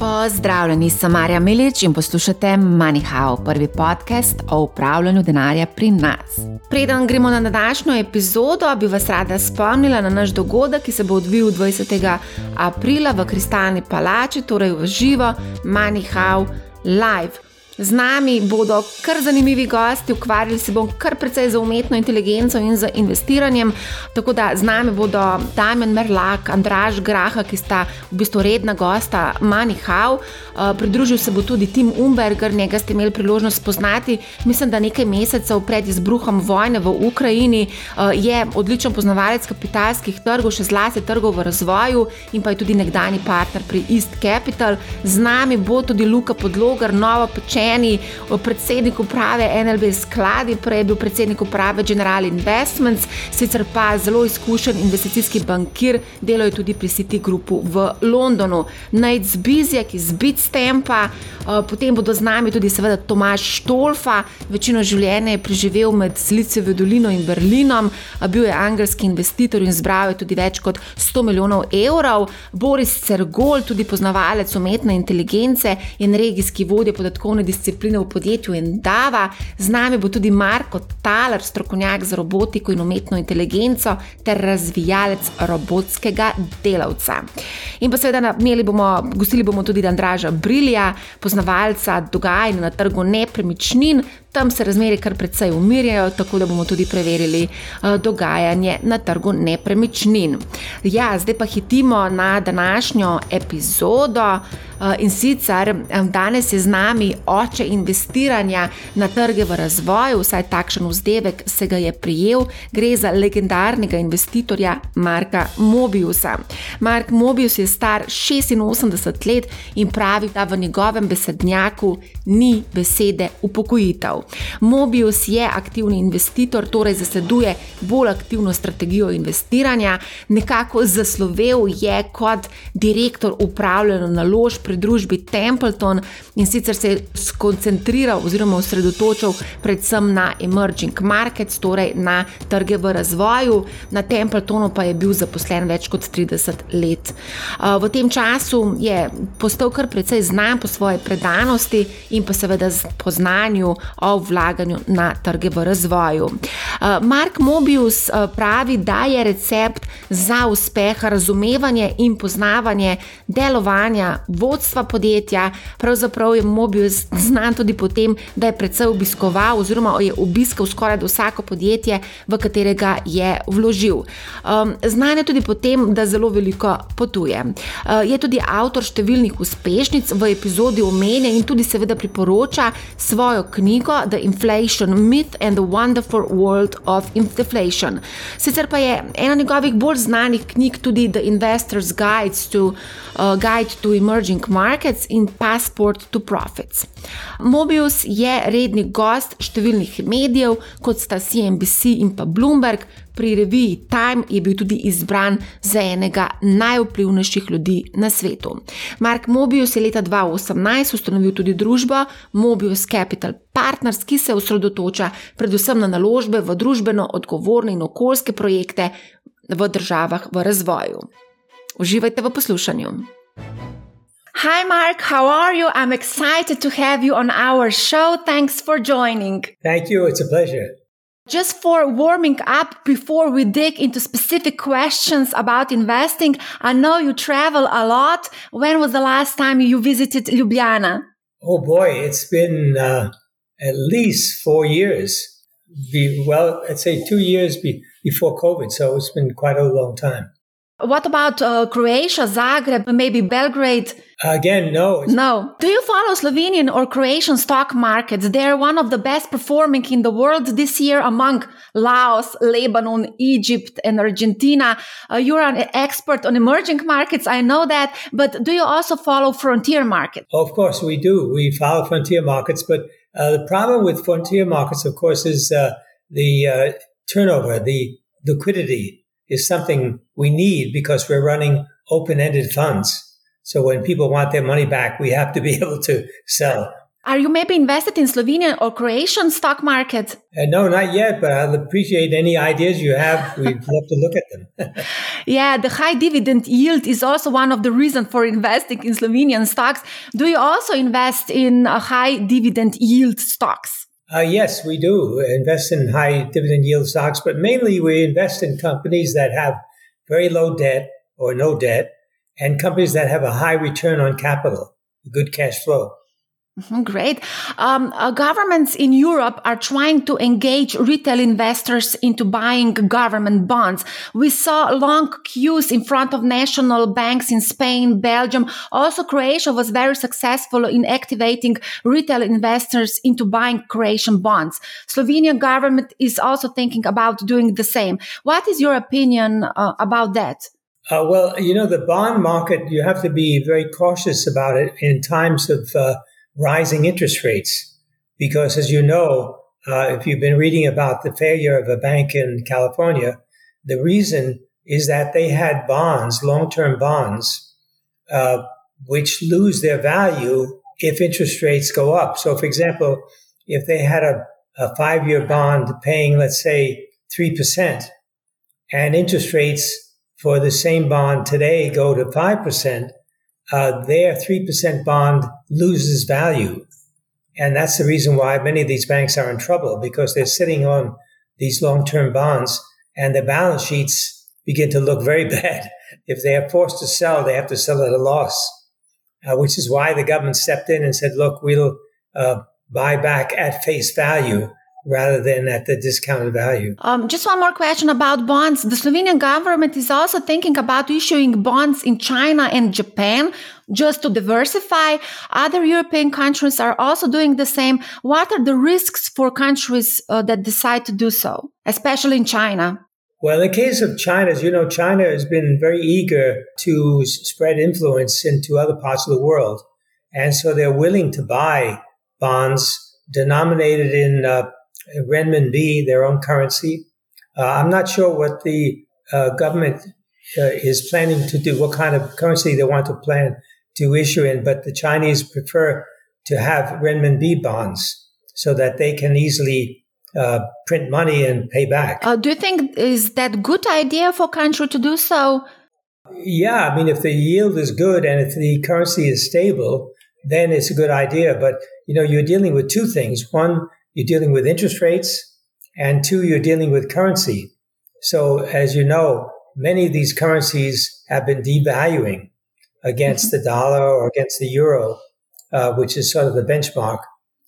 Pozdravljeni, sem Marja Milič in poslušate MoneyHow, prvi podcast o upravljanju denarja pri nas. Preden gremo na današnjo epizodo, bi vas rada spomnila na naš dogodek, ki se bo odvil 20. aprila v Kristalni palači, torej v živo MoneyHow Live. Z nami bodo kar zanimivi gosti, ukvarjali se bomo kar precej z umetno inteligenco in z investiranjem. Tako da z nami bodo Damien Merlak, Andraž Graha, ki sta v bistvu redna gosta Manihau. Uh, pridružil se bo tudi Tim Umberger, njega ste imeli priložnost spoznati. Mislim, da nekaj mesecev pred izbruhom vojne v Ukrajini uh, je odličen poznavalec kapitalskih trgov, še zlasti trgov v razvoju in pa je tudi nekdani partner pri East Capital. Z nami bo tudi Luka Podlogar, novo pečenje zaposleni, predsednik uprave NLB skladi, prej je bil predsednik uprave General Investments, sicer pa zelo izkušen investicijski bankir, delal je tudi pri City Groupu v Londonu. Najc Bizjak iz Bitstampa, eh, potem bodo z nami tudi seveda Tomaš Štolfa, večino življenja je preživel med Silicijevo dolino in Berlinom, bil je angelski investitor in zbral je tudi več kot 100 milijonov evrov. Boris Cergol, tudi poznavalec umetne inteligence in regijski vodja podatkovne discipline discipline v podjetju Endava. Z nami bo tudi Marko Taler, strokovnjak za robotiko in umetno inteligenco ter razvijalec robotskega delavca. In pa seveda imeli bomo, gostili bomo tudi Andraža Brilja, poznavalca dogajanja na trgu nepremičnin. Tam se razmeri kar precej umirjajo, tako da bomo tudi preverili uh, dogajanje na trgu nepremičnin. Ja, zdaj pa hitimo na današnjo epizodo. Uh, in sicer um, danes je z nami oče investiranja na trge v razvoju, vsaj takšen vzdevek se ga je prijel. Gre za legendarnega investitorja Marka Mobiusa. Mark Mobius je star 86 let in pravi, da v njegovem besednjaku ni besede upokojitev. Mobius je aktivni investitor, torej zasleduje bolj aktivno strategijo investiranja, nekako zaslovel je kot direktor upravljanja naložb pri družbi Templeton in sicer se je skoncentriral oziroma osredotočil predvsem na emerging markets, torej na trge v razvoju. Na Templetonu pa je bil zaposlen več kot 30 let. V tem času je postal kar precej znan po svoji predanosti in pa seveda po znanju o o vlaganju na trge v razvoju. Uh, Mark Mobius uh, pravi, da je recept za uspeh razumevanje in poznavanje delovanja vodstva podjetja. Pravzaprav je Mobius znan tudi po tem, da je predvsej obiskoval oziroma je obiskal skoraj vsako podjetje, v katerega je vložil. Um, znan je tudi po tem, da zelo veliko potuje. Je tudi avtor številnih uspešnic v epizodi omenja in tudi seveda priporoča svojo knjigo The Inflation Myth and the Wonderful World of Inflation. Sicer pa je ena njegovih bolj znanih knjig tudi The Investor's Guide to, uh, Guide to Emerging Markets in Passport to Profits. Mobius je redni gost številnih medijev, kot sta CNBC in pa Bloomberg, pri reviji Time je bil tudi izbran za enega najvplivnejših ljudi na svetu. Mark Mobius je leta 2018 ustanovil tudi družbo Mobius Capital Partners, ki se osredotoča predvsem na naložbe v družbeno odgovorne in okoljske projekte v državah v razvoju. Uživajte v poslušanju. Hi, Mark. How are you? I'm excited to have you on our show. Thanks for joining. Thank you. It's a pleasure. Just for warming up before we dig into specific questions about investing, I know you travel a lot. When was the last time you visited Ljubljana? Oh boy, it's been uh, at least four years. Be, well, I'd say two years be, before COVID, so it's been quite a long time. What about uh, Croatia, Zagreb, maybe Belgrade? Again, no. No. Do you follow Slovenian or Croatian stock markets? They're one of the best performing in the world this year among Laos, Lebanon, Egypt, and Argentina. Uh, you're an expert on emerging markets. I know that. But do you also follow frontier markets? Of course, we do. We follow frontier markets. But uh, the problem with frontier markets, of course, is uh, the uh, turnover, the liquidity is something we need because we're running open ended funds. So when people want their money back, we have to be able to sell. Are you maybe invested in Slovenian or Croatian stock market? Uh, no, not yet, but I'll appreciate any ideas you have. We'd love to look at them. Yeah, the high dividend yield is also one of the reasons for investing in Slovenian stocks. Do you also invest in uh, high dividend yield stocks? Uh, yes, we do invest in high dividend yield stocks, but mainly we invest in companies that have very low debt or no debt and companies that have a high return on capital, good cash flow. Mm-hmm, great. Um, uh, governments in Europe are trying to engage retail investors into buying government bonds. We saw long queues in front of national banks in Spain, Belgium. Also, Croatia was very successful in activating retail investors into buying Croatian bonds. Slovenian government is also thinking about doing the same. What is your opinion uh, about that? Uh, well, you know, the bond market, you have to be very cautious about it in times of uh, rising interest rates. Because as you know, uh, if you've been reading about the failure of a bank in California, the reason is that they had bonds, long-term bonds, uh, which lose their value if interest rates go up. So, for example, if they had a, a five-year bond paying, let's say, 3%, and interest rates for the same bond today go to 5%, uh, their 3% bond loses value. And that's the reason why many of these banks are in trouble because they're sitting on these long term bonds and their balance sheets begin to look very bad. If they are forced to sell, they have to sell at a loss, uh, which is why the government stepped in and said, look, we'll uh, buy back at face value rather than at the discounted value. Um, just one more question about bonds. The Slovenian government is also thinking about issuing bonds in China and Japan just to diversify. Other European countries are also doing the same. What are the risks for countries uh, that decide to do so, especially in China? Well, in the case of China, as you know, China has been very eager to spread influence into other parts of the world. And so they're willing to buy bonds denominated in uh, renminbi, their own currency. Uh, I'm not sure what the uh, government uh, is planning to do, what kind of currency they want to plan to issue in, but the Chinese prefer to have renminbi bonds so that they can easily uh, print money and pay back. Uh, do you think is that good idea for country to do so? Yeah, I mean, if the yield is good and if the currency is stable, then it's a good idea. But you know, you're dealing with two things. One, you're dealing with interest rates, and two, you're dealing with currency. So, as you know, many of these currencies have been devaluing against mm-hmm. the dollar or against the euro, uh, which is sort of the benchmark.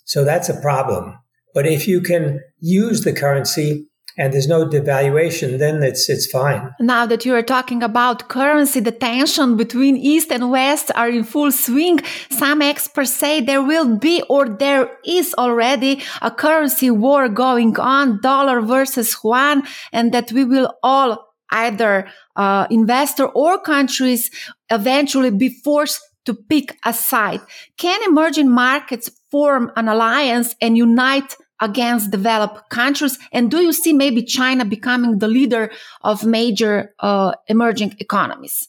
So that's a problem. But if you can use the currency and there's no devaluation, then it's it's fine. Now that you are talking about currency, the tension between East and West are in full swing. Some experts say there will be or there is already a currency war going on, dollar versus yuan, and that we will all either uh, investor or countries eventually be forced to pick a side. Can emerging markets form an alliance and unite against developed countries? And do you see maybe China becoming the leader of major uh, emerging economies?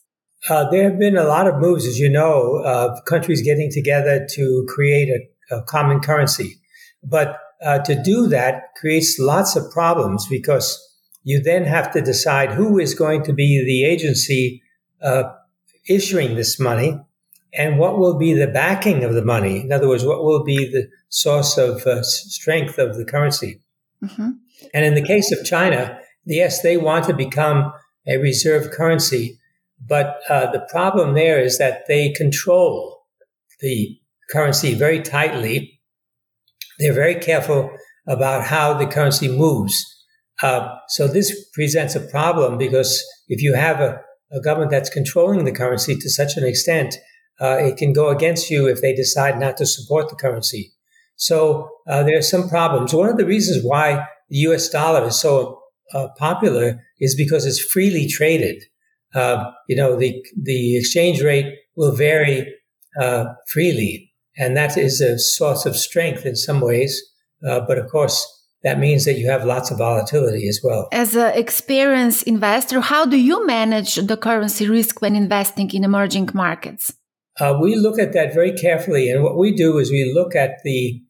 Uh, there have been a lot of moves, as you know, of countries getting together to create a, a common currency. But uh, to do that creates lots of problems because you then have to decide who is going to be the agency uh, issuing this money and what will be the backing of the money. In other words, what will be the source of uh, strength of the currency. Mm-hmm. And in the case of China, yes, they want to become a reserve currency, but uh, the problem there is that they control the currency very tightly. They're very careful about how the currency moves. Uh, so this presents a problem because if you have a, a, government that's controlling the currency to such an extent, uh, it can go against you if they decide not to support the currency. So uh, there are some problems. One of the reasons why the U.S. dollar is so uh, popular is because it's freely traded. Uh, you know, the the exchange rate will vary uh, freely, and that is a source of strength in some ways. Uh, but of course, that means that you have lots of volatility as well. As an experienced investor, how do you manage the currency risk when investing in emerging markets? Uh, we look at that very carefully. And what we do is we look at the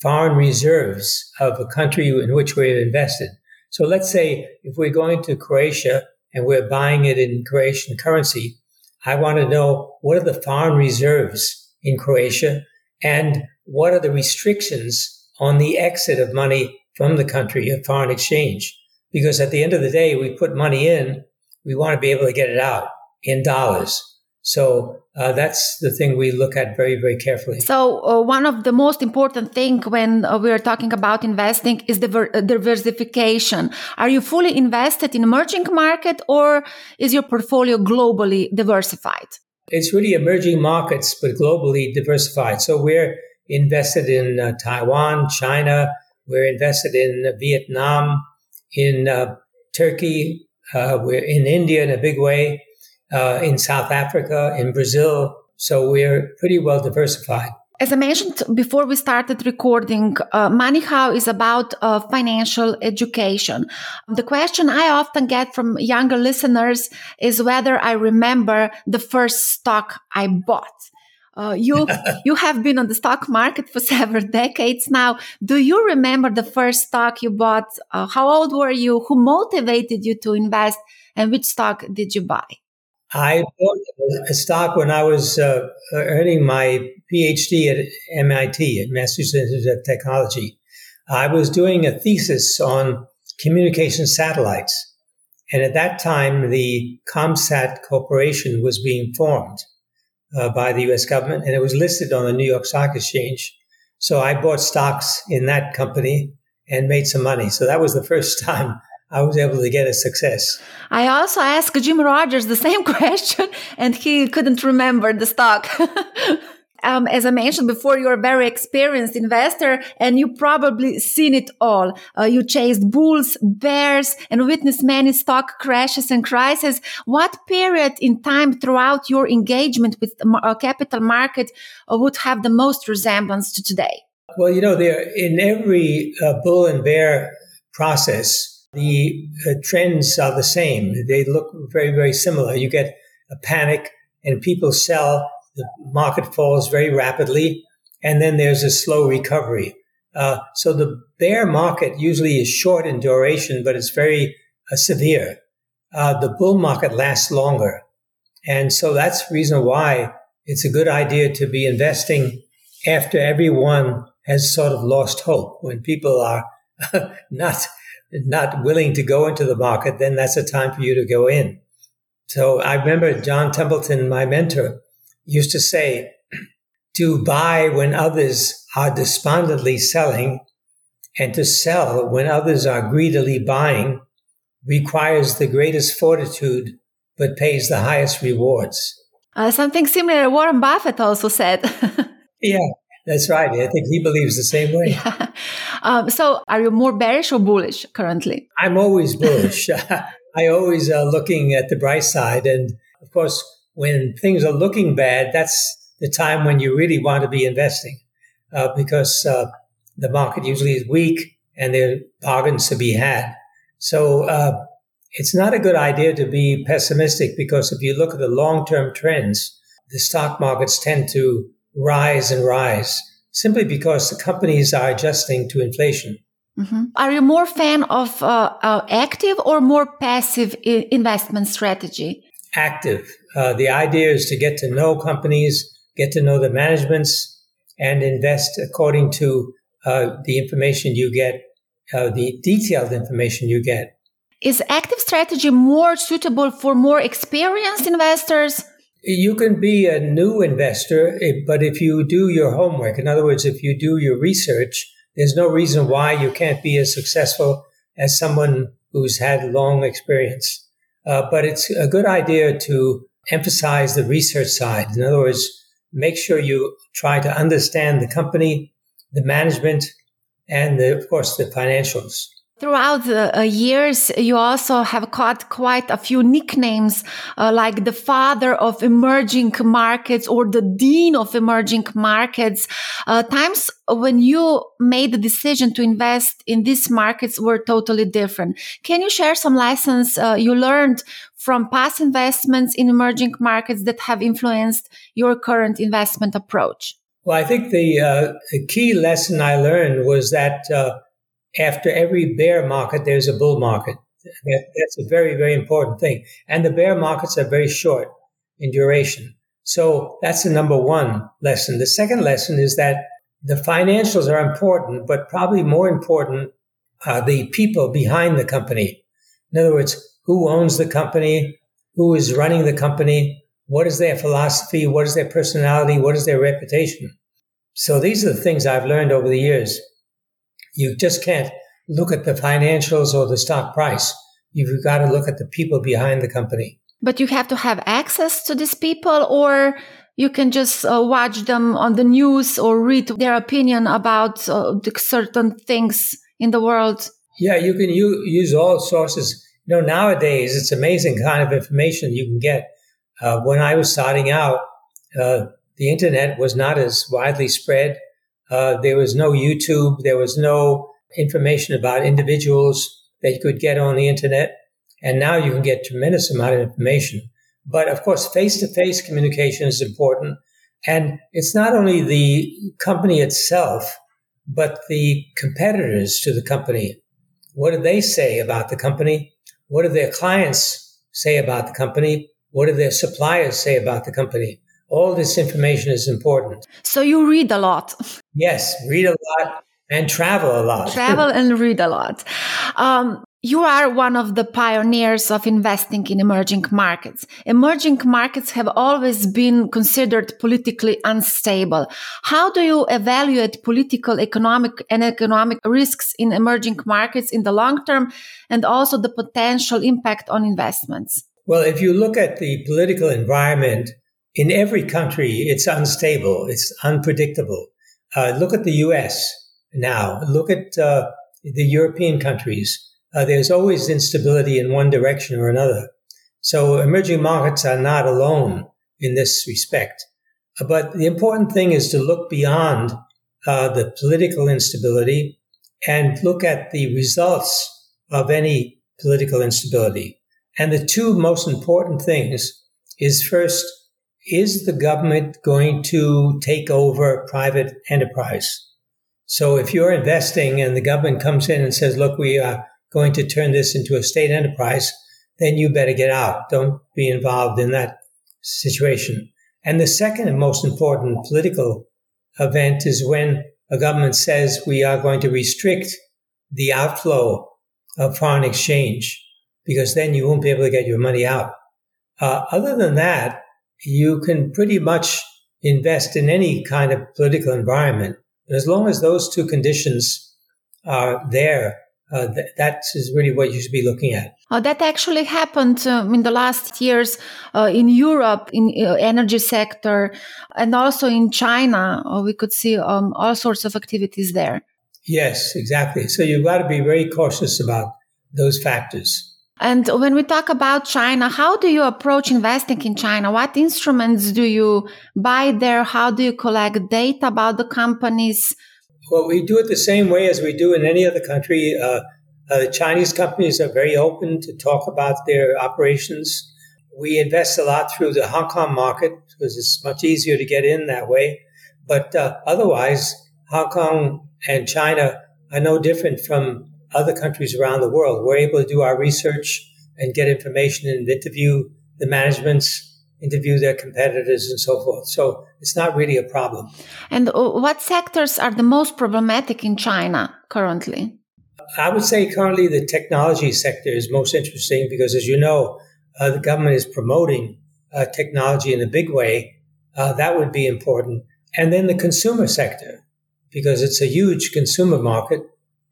foreign reserves of a country in which we've invested. So let's say if we're going to Croatia, and we're buying it in Croatian currency, I want to know what are the foreign reserves in Croatia and what are the restrictions on the exit of money from the country of foreign exchange. Because at the end of the day, we put money in, we want to be able to get it out in dollars. So uh, that's the thing we look at very, very carefully. So uh, one of the most important thing when uh, we are talking about investing is the uh, diversification. Are you fully invested in emerging market or is your portfolio globally diversified? It's really emerging markets, but globally diversified. So we're invested in uh, Taiwan, China. We're invested in Vietnam, in uh, Turkey. we're in India in a big way uh, in South Africa, in Brazil. So we're pretty well diversified. As I mentioned before we started recording, uh, MoneyHow is about uh, financial education. The question I often get from younger listeners is whether I remember the first stock I bought. Uh, you you have been on the stock market for several decades now. Do you remember the first stock you bought? Uh, how old were you? Who motivated you to invest? And which stock did you buy? I bought a stock when I was uh, earning my PhD at MIT, at Massachusetts Institute of Technology. I was doing a thesis on communication satellites. And at that time, the ComSat Corporation was being formed uh, by the US government, and it was listed on the New York Stock Exchange. So I bought stocks in that company and made some money. So that was the first time I was able to get a success. I also asked Jim Rogers the same question, and he couldn't remember the stock. um, as I mentioned before, you're a very experienced investor, and you probably seen it all. Uh, you chased bulls, bears, and witnessed many stock crashes and crises. What period in time throughout your engagement with the uh, capital market uh, would have the most resemblance to today? Well, you know, there in every uh, bull and bear process the uh, trends are the same. They look very, very similar. You get a panic and people sell. The market falls very rapidly. And then there's a slow recovery. Uh, so the bear market usually is short in duration, but it's very uh, severe. Uh, the bull market lasts longer. And so that's the reason why it's a good idea to be investing after everyone has sort of lost hope. When people are not not willing to go into the market, then that's a time for you to go in. So I remember John Templeton, my mentor, used to say to buy when others are despondently selling and to sell when others are greedily buying requires the greatest fortitude but pays the highest rewards. Uh, something similar Warren Buffett also said. yeah, that's right. I think he believes the same way. Yeah. Um, so, are you more bearish or bullish currently? I'm always bullish. I always are uh, looking at the bright side. And of course, when things are looking bad, that's the time when you really want to be investing uh, because uh, the market usually is weak and there are bargains to be had. So, uh, it's not a good idea to be pessimistic because if you look at the long term trends, the stock markets tend to rise and rise simply because the companies are adjusting to inflation. Mm-hmm. Are you more fan of uh, uh, active or more passive I- investment strategy? Active. Uh, the idea is to get to know companies, get to know the managements, and invest according to uh, the information you get, uh, the detailed information you get. Is active strategy more suitable for more experienced investors? You can be a new investor, eh, but if you do your homework, in other words, if you do your research, there's no reason why you can't be as successful as someone who's had long experience. Uh, but it's a good idea to emphasize the research side. In other words, make sure you try to understand the company, the management, and the, of course the financials. Throughout the uh, years, you also have caught quite a few nicknames, uh, like the father of emerging markets or the dean of emerging markets. Uh, times when you made the decision to invest in these markets were totally different. Can you share some lessons uh, you learned from past investments in emerging markets that have influenced your current investment approach? Well, I think the, uh, the key lesson I learned was that uh, after every bear market, there's a bull market. That, that's a very, very important thing. And the bear markets are very short in duration. So that's the number one lesson. The second lesson is that the financials are important, but probably more important are the people behind the company. In other words, who owns the company? Who is running the company? What is their philosophy? What is their personality? What is their reputation? So these are the things I've learned over the years. You just can't look at the financials or the stock price. You've got to look at the people behind the company. But you have to have access to these people, or you can just uh, watch them on the news or read their opinion about uh, certain things in the world. Yeah, you can u- use all sources. You know, nowadays it's amazing kind of information you can get. Uh, when I was starting out, uh, the internet was not as widely spread. Uh, there was no YouTube. There was no information about individuals that you could get on the internet. And now you can get tremendous amount of information. But of course, face to face communication is important. And it's not only the company itself, but the competitors to the company. What do they say about the company? What do their clients say about the company? What do their suppliers say about the company? All this information is important. So you read a lot. Yes, read a lot and travel a lot. Travel and read a lot. Um, you are one of the pioneers of investing in emerging markets. Emerging markets have always been considered politically unstable. How do you evaluate political, economic, and economic risks in emerging markets in the long term and also the potential impact on investments? Well, if you look at the political environment in every country, it's unstable, it's unpredictable. Uh, look at the US now, look at uh, the European countries uh, there's always instability in one direction or another. So emerging markets are not alone in this respect. Uh, but the important thing is to look beyond uh, the political instability and look at the results of any political instability. And the two most important things is first, is the government going to take over private enterprise? So if you're investing and the government comes in and says, look, we are going to turn this into a state enterprise, then you better get out. Don't be involved in that situation. And the second and most important political event is when a government says we are going to restrict the outflow of foreign exchange because then you won't be able to get your money out. Uh, other than that, you can pretty much invest in any kind of political environment. But as long as those two conditions are there, uh, th- that is really what you should be looking at. Uh, that actually happened um, in the last years uh, in Europe, in uh, energy sector, and also in China. Uh, we could see um, all sorts of activities there. Yes, exactly. So you've got to be very cautious about those factors. And when we talk about China, how do you approach investing in China? What instruments do you buy there? How do you collect data about the companies? Well, we do it the same way as we do in any other country. Uh, uh, Chinese companies are very open to talk about their operations. We invest a lot through the Hong Kong market because it's much easier to get in that way. But uh, otherwise, Hong Kong and China are no different from other countries around the world. We're able to do our research and get information and interview the managements interview their competitors and so forth. So it's not really a problem. And what sectors are the most problematic in China currently? I would say currently the technology sector is most interesting because, as you know, uh, the government is promoting uh, technology in a big way. Uh, that would be important. And then the consumer sector, because it's a huge consumer market.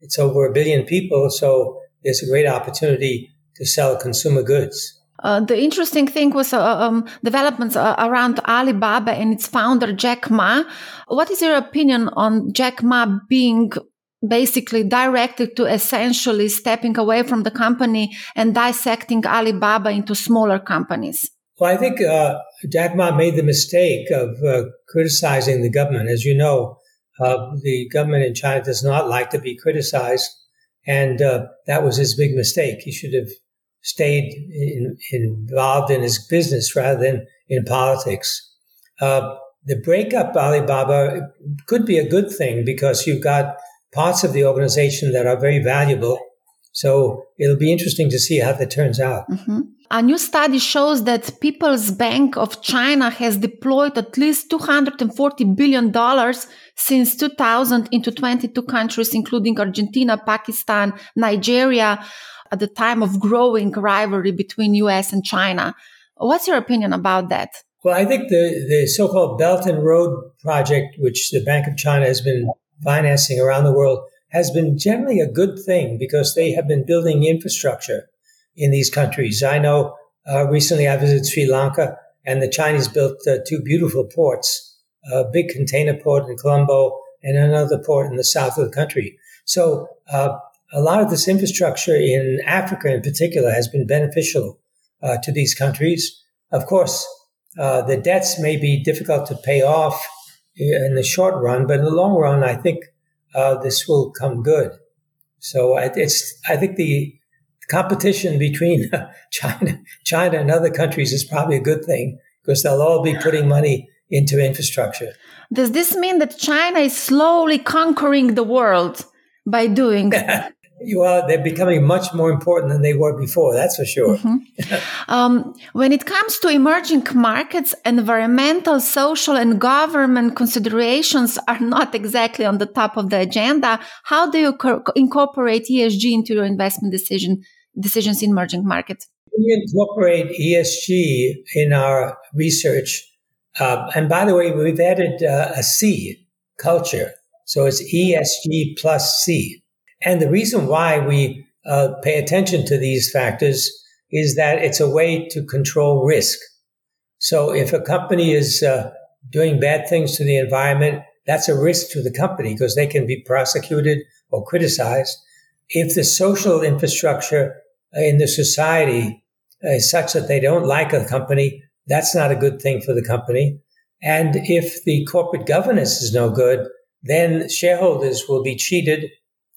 It's over a billion people. So there's a great opportunity to sell consumer goods. Uh, the interesting thing was uh, um, developments uh, around Alibaba and its founder Jack Ma. What is your opinion on Jack Ma being basically directed to essentially stepping away from the company and dissecting Alibaba into smaller companies? Well, I think uh, Jack Ma made the mistake of uh, criticizing the government. As you know, the government in China does not like to be criticized, and that was his big mistake. He should have stayed in, involved in his business rather than in politics. Uh, the breakup of Alibaba could be a good thing because you've got parts of the organization that are very valuable. So it'll be interesting to see how that turns out. Mm-hmm. A new study shows that People's Bank of China has deployed at least $240 billion since 2000 into 22 countries, including Argentina, Pakistan, Nigeria, at the time of growing rivalry between US and China. What's your opinion about that? Well, I think the, the so-called Belt and Road project, which the Bank of China has been financing around the world, has been generally a good thing because they have been building infrastructure in these countries. I know uh, recently I visited Sri Lanka and the Chinese built uh, two beautiful ports, a big container port in Colombo and another port in the south of the country. So uh, a lot of this infrastructure in Africa in particular has been beneficial uh, to these countries. Of course, uh, the debts may be difficult to pay off in the short run, but in the long run, I think uh, this will come good. So it's I think the competition between China, China and other countries is probably a good thing because they'll all be putting money into infrastructure. Does this mean that China is slowly conquering the world by doing well, they're becoming much more important than they were before. That's for sure. Mm-hmm. um, when it comes to emerging markets, environmental, social, and government considerations are not exactly on the top of the agenda. How do you co- incorporate ESG into your investment decision decisions in emerging markets? We incorporate ESG in our research, uh, and by the way, we've added uh, a C culture, so it's ESG plus C. And the reason why we uh, pay attention to these factors is that it's a way to control risk. So if a company is uh, doing bad things to the environment, that's a risk to the company because they can be prosecuted or criticized. If the social infrastructure in the society is such that they don't like a company, that's not a good thing for the company. And if the corporate governance is no good, then shareholders will be cheated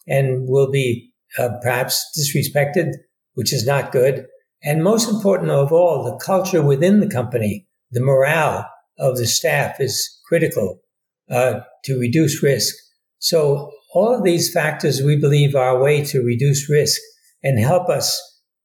and will be uh, perhaps disrespected, which is not good. And most important of all, the culture within the company, the morale of the staff is critical uh, to reduce risk. So all of these factors we believe are a way to reduce risk and help us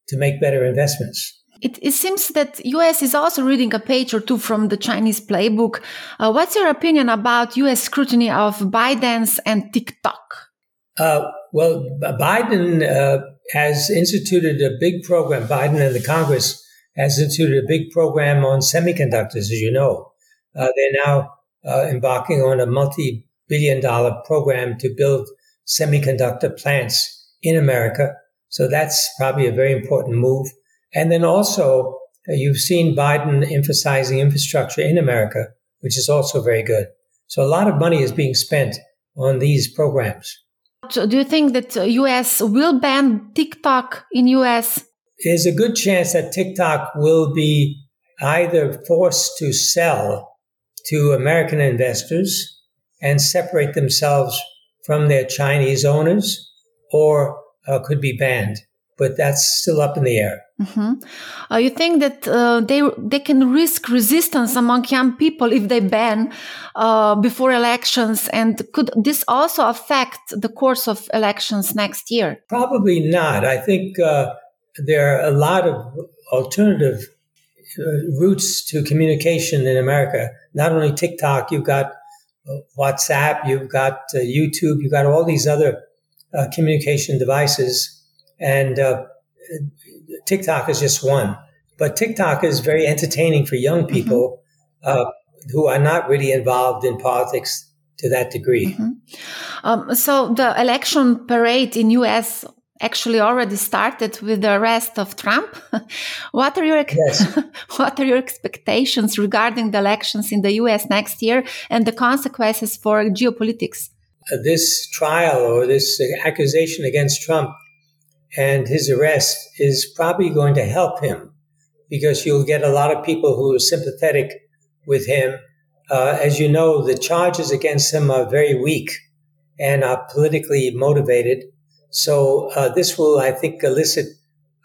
to make better investments. It, it, seems that US is also reading a page or two from the Chinese playbook. Uh, what's your opinion about US scrutiny of ByteDance and TikTok? Uh, well, Biden uh, has instituted a big program. Biden and the Congress has instituted a big program on semiconductors, as you know. Uh, they're now uh, embarking on a multi-billion dollar program to build semiconductor plants in America. So that's probably a very important move. And then also, uh, you've seen Biden emphasizing infrastructure in America, which is also very good. So a lot of money is being spent on these programs. Do you think that US will ban TikTok in US? There's a good chance that TikTok will be either forced to sell to American investors and separate themselves from their Chinese owners or uh, could be banned. But that's still up in the air. Mm-hmm. Uh, you think that uh, they they can risk resistance among young people if they ban uh, before elections, and could this also affect the course of elections next year? Probably not. I think uh, there are a lot of alternative uh, routes to communication in America. Not only TikTok, you've got uh, WhatsApp, you've got YouTube, you've got all these other communication devices, and TikTok is just one, but TikTok is very entertaining for young mm-hmm. people mm-hmm. uh, who are not really involved in politics to that degree. Mm-hmm. Um, so the election parade in U.S. actually already started with the arrest of Trump. what are your yes. what are your expectations regarding the elections in the U.S. next year and the consequences for geopolitics? Uh, this trial or this accusation against Trump and his arrest is probably going to help him because you'll get a lot of people who are sympathetic with him. Uh, as you know, the charges against him are very weak and are politically motivated. So uh, this will, I think, elicit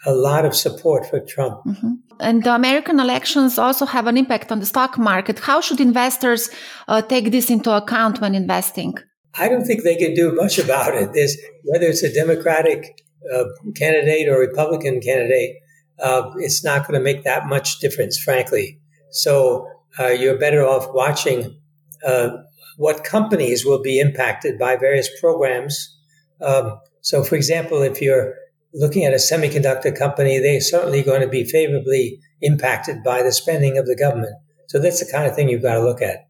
a lot of support for Trump. Mm-hmm. And the American elections also have an impact on the stock market. How should investors uh, take this into account when investing? I don't think they can do much about it. There's, whether it's a Democratic uh, candidate or Republican candidate, uh, it's not going to make that much difference, frankly. So uh, you're better off watching uh, what companies will be impacted by various programs. Um, so, for example, if you're looking at a semiconductor company, they're certainly going to be favorably impacted by the spending of the government. So that's the kind of thing you've got to look at.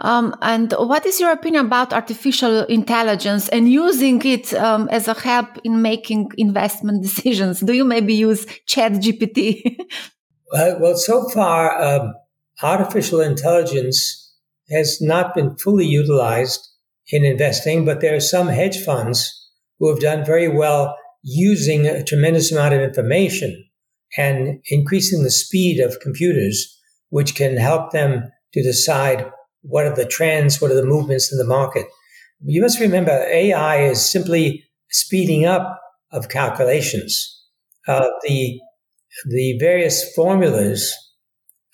Um, and what is your opinion about artificial intelligence and using it um, as a help in making investment decisions? Do you maybe use Chat GPT? uh, well, so far, um, artificial intelligence has not been fully utilized in investing, but there are some hedge funds who have done very well using a tremendous amount of information and increasing the speed of computers, which can help them to decide what are the trends? What are the movements in the market? You must remember AI is simply speeding up of calculations. Uh, the, the various formulas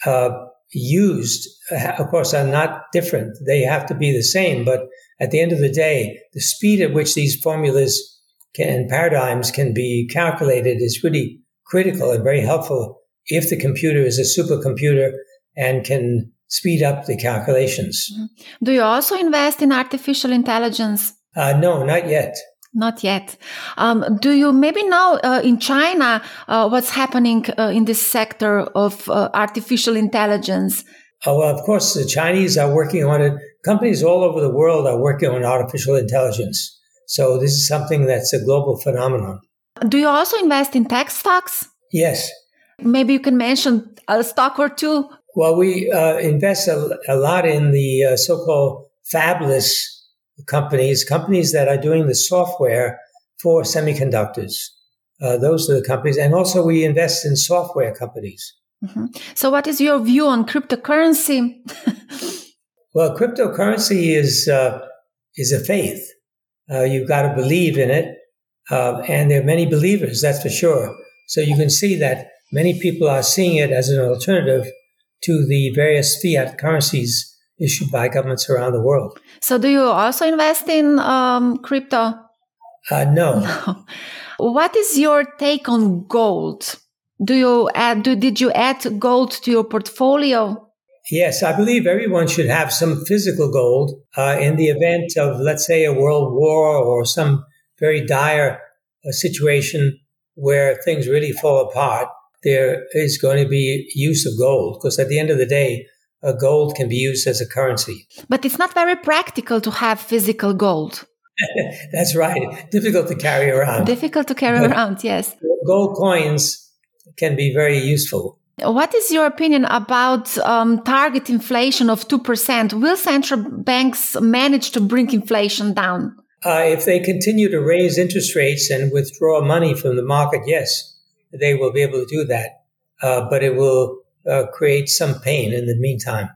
uh, used, uh, of course, are not different. They have to be the same. But at the end of the day, the speed at which these formulas can, and paradigms can be calculated is really critical and very helpful if the computer is a supercomputer and can speed up the calculations. Mm-hmm. Do you also invest in artificial intelligence? Uh, no, not yet. Not yet. Um, do you maybe know uh, in China uh, what's happening uh, in this sector of uh, artificial intelligence? Oh, well, of course, the Chinese are working on it. Companies all over the world are working on artificial intelligence. So this is something that's a global phenomenon. Do you also invest in tech stocks? Yes. Maybe you can mention a stock or two well, we uh, invest a, a, lot in the uh, so-called fabless companies, companies that are doing the software for semiconductors. Uh, those are the companies, and also we invest in software companies. Mm-hmm. So, what is your view on cryptocurrency? well, cryptocurrency is uh, is a faith. Uh, you've got to believe in it, uh, and there are many believers. That's for sure. So you can see that many people are seeing it as an alternative to the various fiat currencies issued by governments around the world. So, do you also invest in um, crypto? Uh, no. no. What is your take on gold? Do you add? Do, did you add gold to your portfolio? Yes, I believe everyone should have some physical gold uh, in the event of, let's say, a world war or some very dire uh, situation where things really fall apart there is going to be use of gold because at the end of the day, uh, gold can be used as a currency. But it's not very practical to have physical gold. That's right. Difficult to carry around. Difficult to carry but around, yes. Gold coins can be very useful. What is your opinion about um, target inflation of 2%? Will central banks manage to bring inflation down? Uh, if they continue to raise interest rates and withdraw money from the market, yes they will be able to do that. Uh, but it will uh, create some pain in the meantime.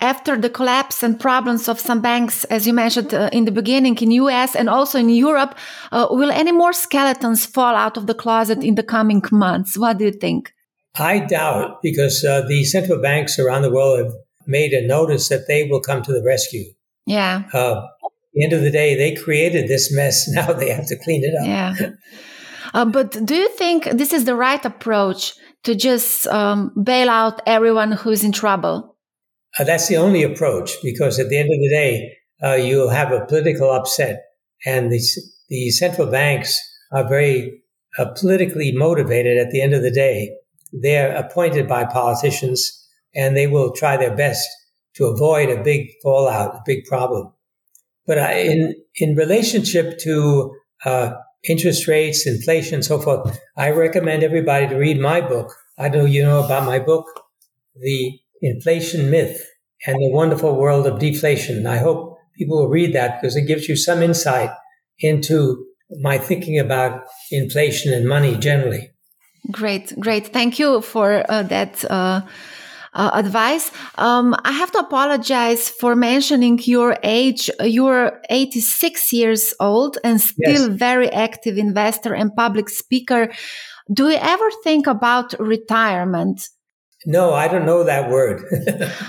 After the collapse and problems of some banks, as you mentioned uh, in the beginning in US and also in Europe, uh, will any more skeletons fall out of the closet in the coming months? What do you think? I doubt because uh, the central banks around the world have made a notice that they will come to the rescue. Yeah. Uh, at the end of the day, they created this mess. Now they have to clean it up. Yeah. Uh, but do you think this is the right approach to just um, bail out everyone who's in trouble? Uh, that's the only approach because at the end of the day, uh, you'll have a political upset, and the the central banks are very uh, politically motivated. At the end of the day, they're appointed by politicians, and they will try their best to avoid a big fallout, a big problem. But in in relationship to uh, interest rates, inflation, so forth, I recommend everybody to read my book. I know you know about my book, The Inflation Myth and the Wonderful World of Deflation. I hope people will read that because it gives you some insight into my thinking about inflation and money generally. Great, great. Thank you for uh, that. Uh, uh, advice. Um, I have to apologize for mentioning your age. You're 86 years old and still yes. very active investor and public speaker. Do you ever think about retirement? No, I don't know that word.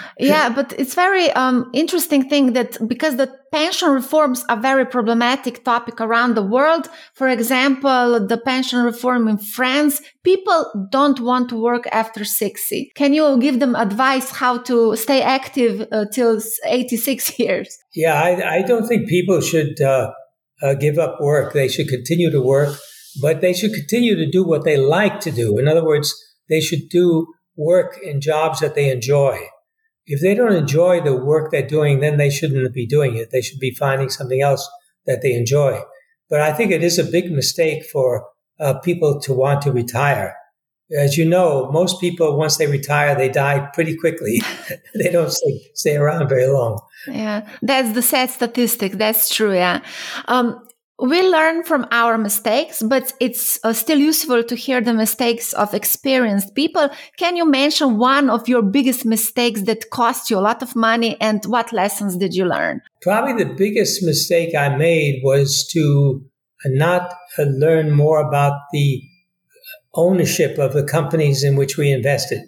yeah, but it's very um, interesting thing that because the pension reforms are very problematic topic around the world. For example, the pension reform in France, people don't want to work after 60. Can you give them advice how to stay active uh, till 86 years? Yeah, I, I don't think people should uh, uh, give up work. They should continue to work, but they should continue to do what they like to do. In other words, they should do work in jobs that they enjoy. If they don't enjoy the work they're doing, then they shouldn't be doing it. They should be finding something else that they enjoy. But I think it is a big mistake for uh, people to want to retire. As you know, most people, once they retire, they die pretty quickly. they don't stay, stay around very long. Yeah, that's the sad statistic. That's true. Yeah. Um, we learn from our mistakes, but it's uh, still useful to hear the mistakes of experienced people. Can you mention one of your biggest mistakes that cost you a lot of money and what lessons did you learn? Probably the biggest mistake I made was to not uh, learn more about the ownership of the companies in which we invested.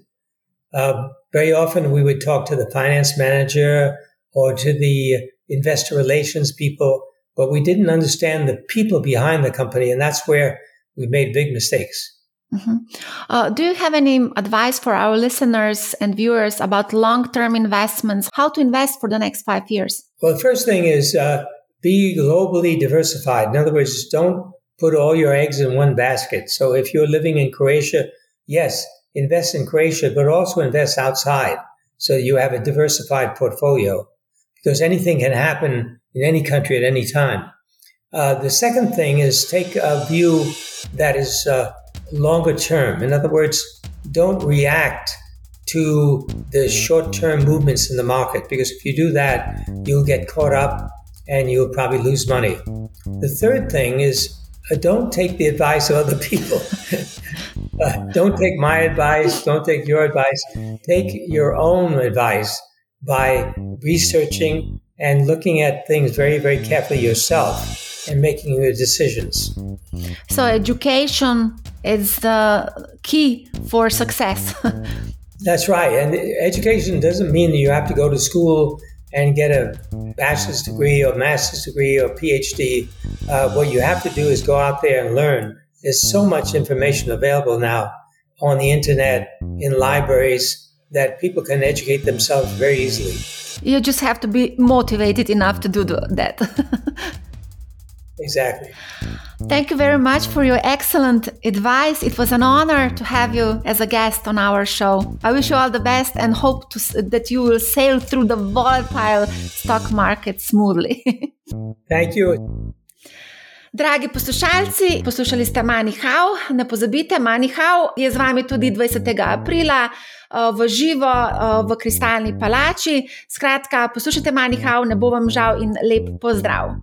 Uh, very often we would talk to the finance manager or to the investor relations people but we didn't understand the people behind the company. And that's where we made big mistakes. Mm-hmm. Uh, do you have any advice for our listeners and viewers about long term investments? How to invest for the next five years? Well, the first thing is uh, be globally diversified. In other words, don't put all your eggs in one basket. So if you're living in Croatia, yes, invest in Croatia, but also invest outside so you have a diversified portfolio because anything can happen in any country at any time. Uh, the second thing is take a view that is uh, longer term. In other words, don't react to the short term movements in the market because if you do that, you'll get caught up and you'll probably lose money. The third thing is uh, don't take the advice of other people. Uh, don't take my advice, don't take your advice. Take your own advice by researching and looking at things very, very carefully yourself and making your decisions. So, education is the key for success. That's right. And education doesn't mean that you have to go to school and get a bachelor's degree or master's degree or PhD. Uh, what you have to do is go out there and learn. There's so much information available now on the internet, in libraries, that people can educate themselves very easily. You just have to be motivated enough to do that. exactly. Thank you very much for your excellent advice. It was an honor to have you as a guest on our show. I wish you all the best and hope to, that you will sail through the volatile stock market smoothly. Thank you. Dragi poslušalci, poslušali ste Manihau. Ne pozabite, Manihau je z vami tudi 20. aprila. Eh, v živo eh, v Kristalni palači. Skratka, poslušajte Manihau, ne bo vam žal in lep pozdrav.